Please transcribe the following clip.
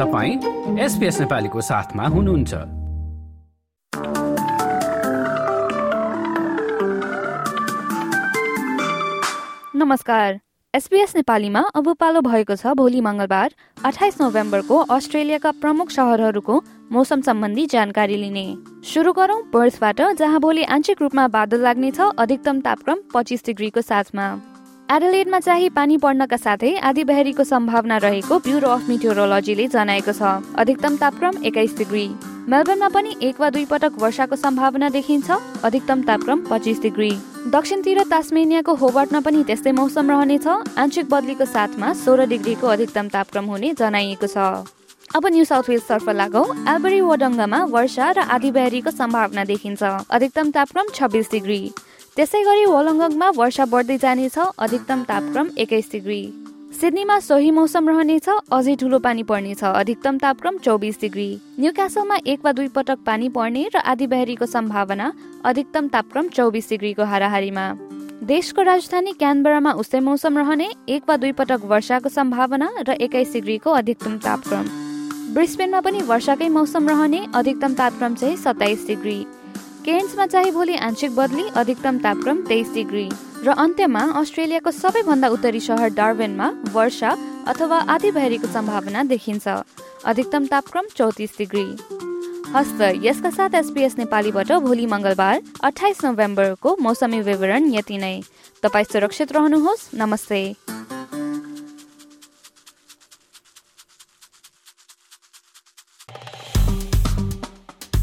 तपाईँ एसपिएस नेपालीको साथमा हुनुहुन्छ। नमस्कार। एसपीएस नेपालीमा अब पालो भएको छ भोलि मङ्गलबार अठाइस नोभेम्बरको अस्ट्रेलियाका प्रमुख सहरहरूको मौसम सम्बन्धी जानकारी लिने। सुरु गरौँ बर्थबाट जहाँ भोलि आंशिक रूपमा बादल लाग्नेछ अधिकतम तापक्रम पच्चिस डिग्रीको साथमा। एडलेडमा चाहिँ पानी पर्नका साथै आधी बहरीको सम्भावना रहेको ब्युरो अफ मिटियोरोलोजीले जनाएको छ। अधिकतम तापक्रम एक्काइस डिग्री। मेलबर्नमा पनि एक वा दुई पटक वर्षाको सम्भावना देखिन्छ। अधिकतम तापक्रम पच्चिस डिग्री। दक्षिणतिर तास्मेनियाको होबर्टमा पनि त्यस्तै मौसम रहनेछ। आंशिक बदलीको साथमा सोह्र डिग्रीको अधिकतम तापक्रम हुने जनाइएको छ। अब न्यू साउथ वेल्सतर्फ लागौ। एल्बरी वडङ्गामा वर्षा र आधी बहरीको सम्भावना देखिन्छ। अधिकतम तापक्रम छब्बिस डिग्री। त्यसै गरी वलङ्गङमा वर्षा बढ्दै जानेछ अधिकतम तापक्रम एक्काइस डिग्री। सिडनीमा सोही मौसम रहनेछ अझै ठुलो पानी पर्नेछ अधिकतम तापक्रम चौबिस डिग्री। न्यू क्यासलमा एक वा दुई पटक पानी पर्ने र आधी बहरीको सम्भावना अधिकतम तापक्रम चौबिस डिग्रीको हाराहारीमा। देशको राजधानी क्यानबरामा उस्तै मौसम रहने एक वा दुई पटक वर्षाको सम्भावना र एक्काइस डिग्रीको अधिकतम तापक्रम। ब्रिस्बेनमा पनि वर्षाकै मौसम रहने अधिकतम तापक्रम चाहिँ सत्ताइस डिग्री। केन्समा चाहिँ भोलि आंशिक बदली अधिकतम तापक्रम तेइस डिग्री। र अन्त्यमा अस्ट्रेलियाको सबैभन्दा उत्तरी सहर डार्वेनमा वर्षा अथवा आधी बहरीको सम्भावना देखिन्छ। अधिकतम तापक्रम चौतिस डिग्री। हस्त यसका साथ एसपिएस नेपालीबाट भोलि मङ्गलबार अठाइस नोभेम्बरको मौसमी विवरण यति नै। तपाईँ सुरक्षित रहनुहोस्। नमस्ते।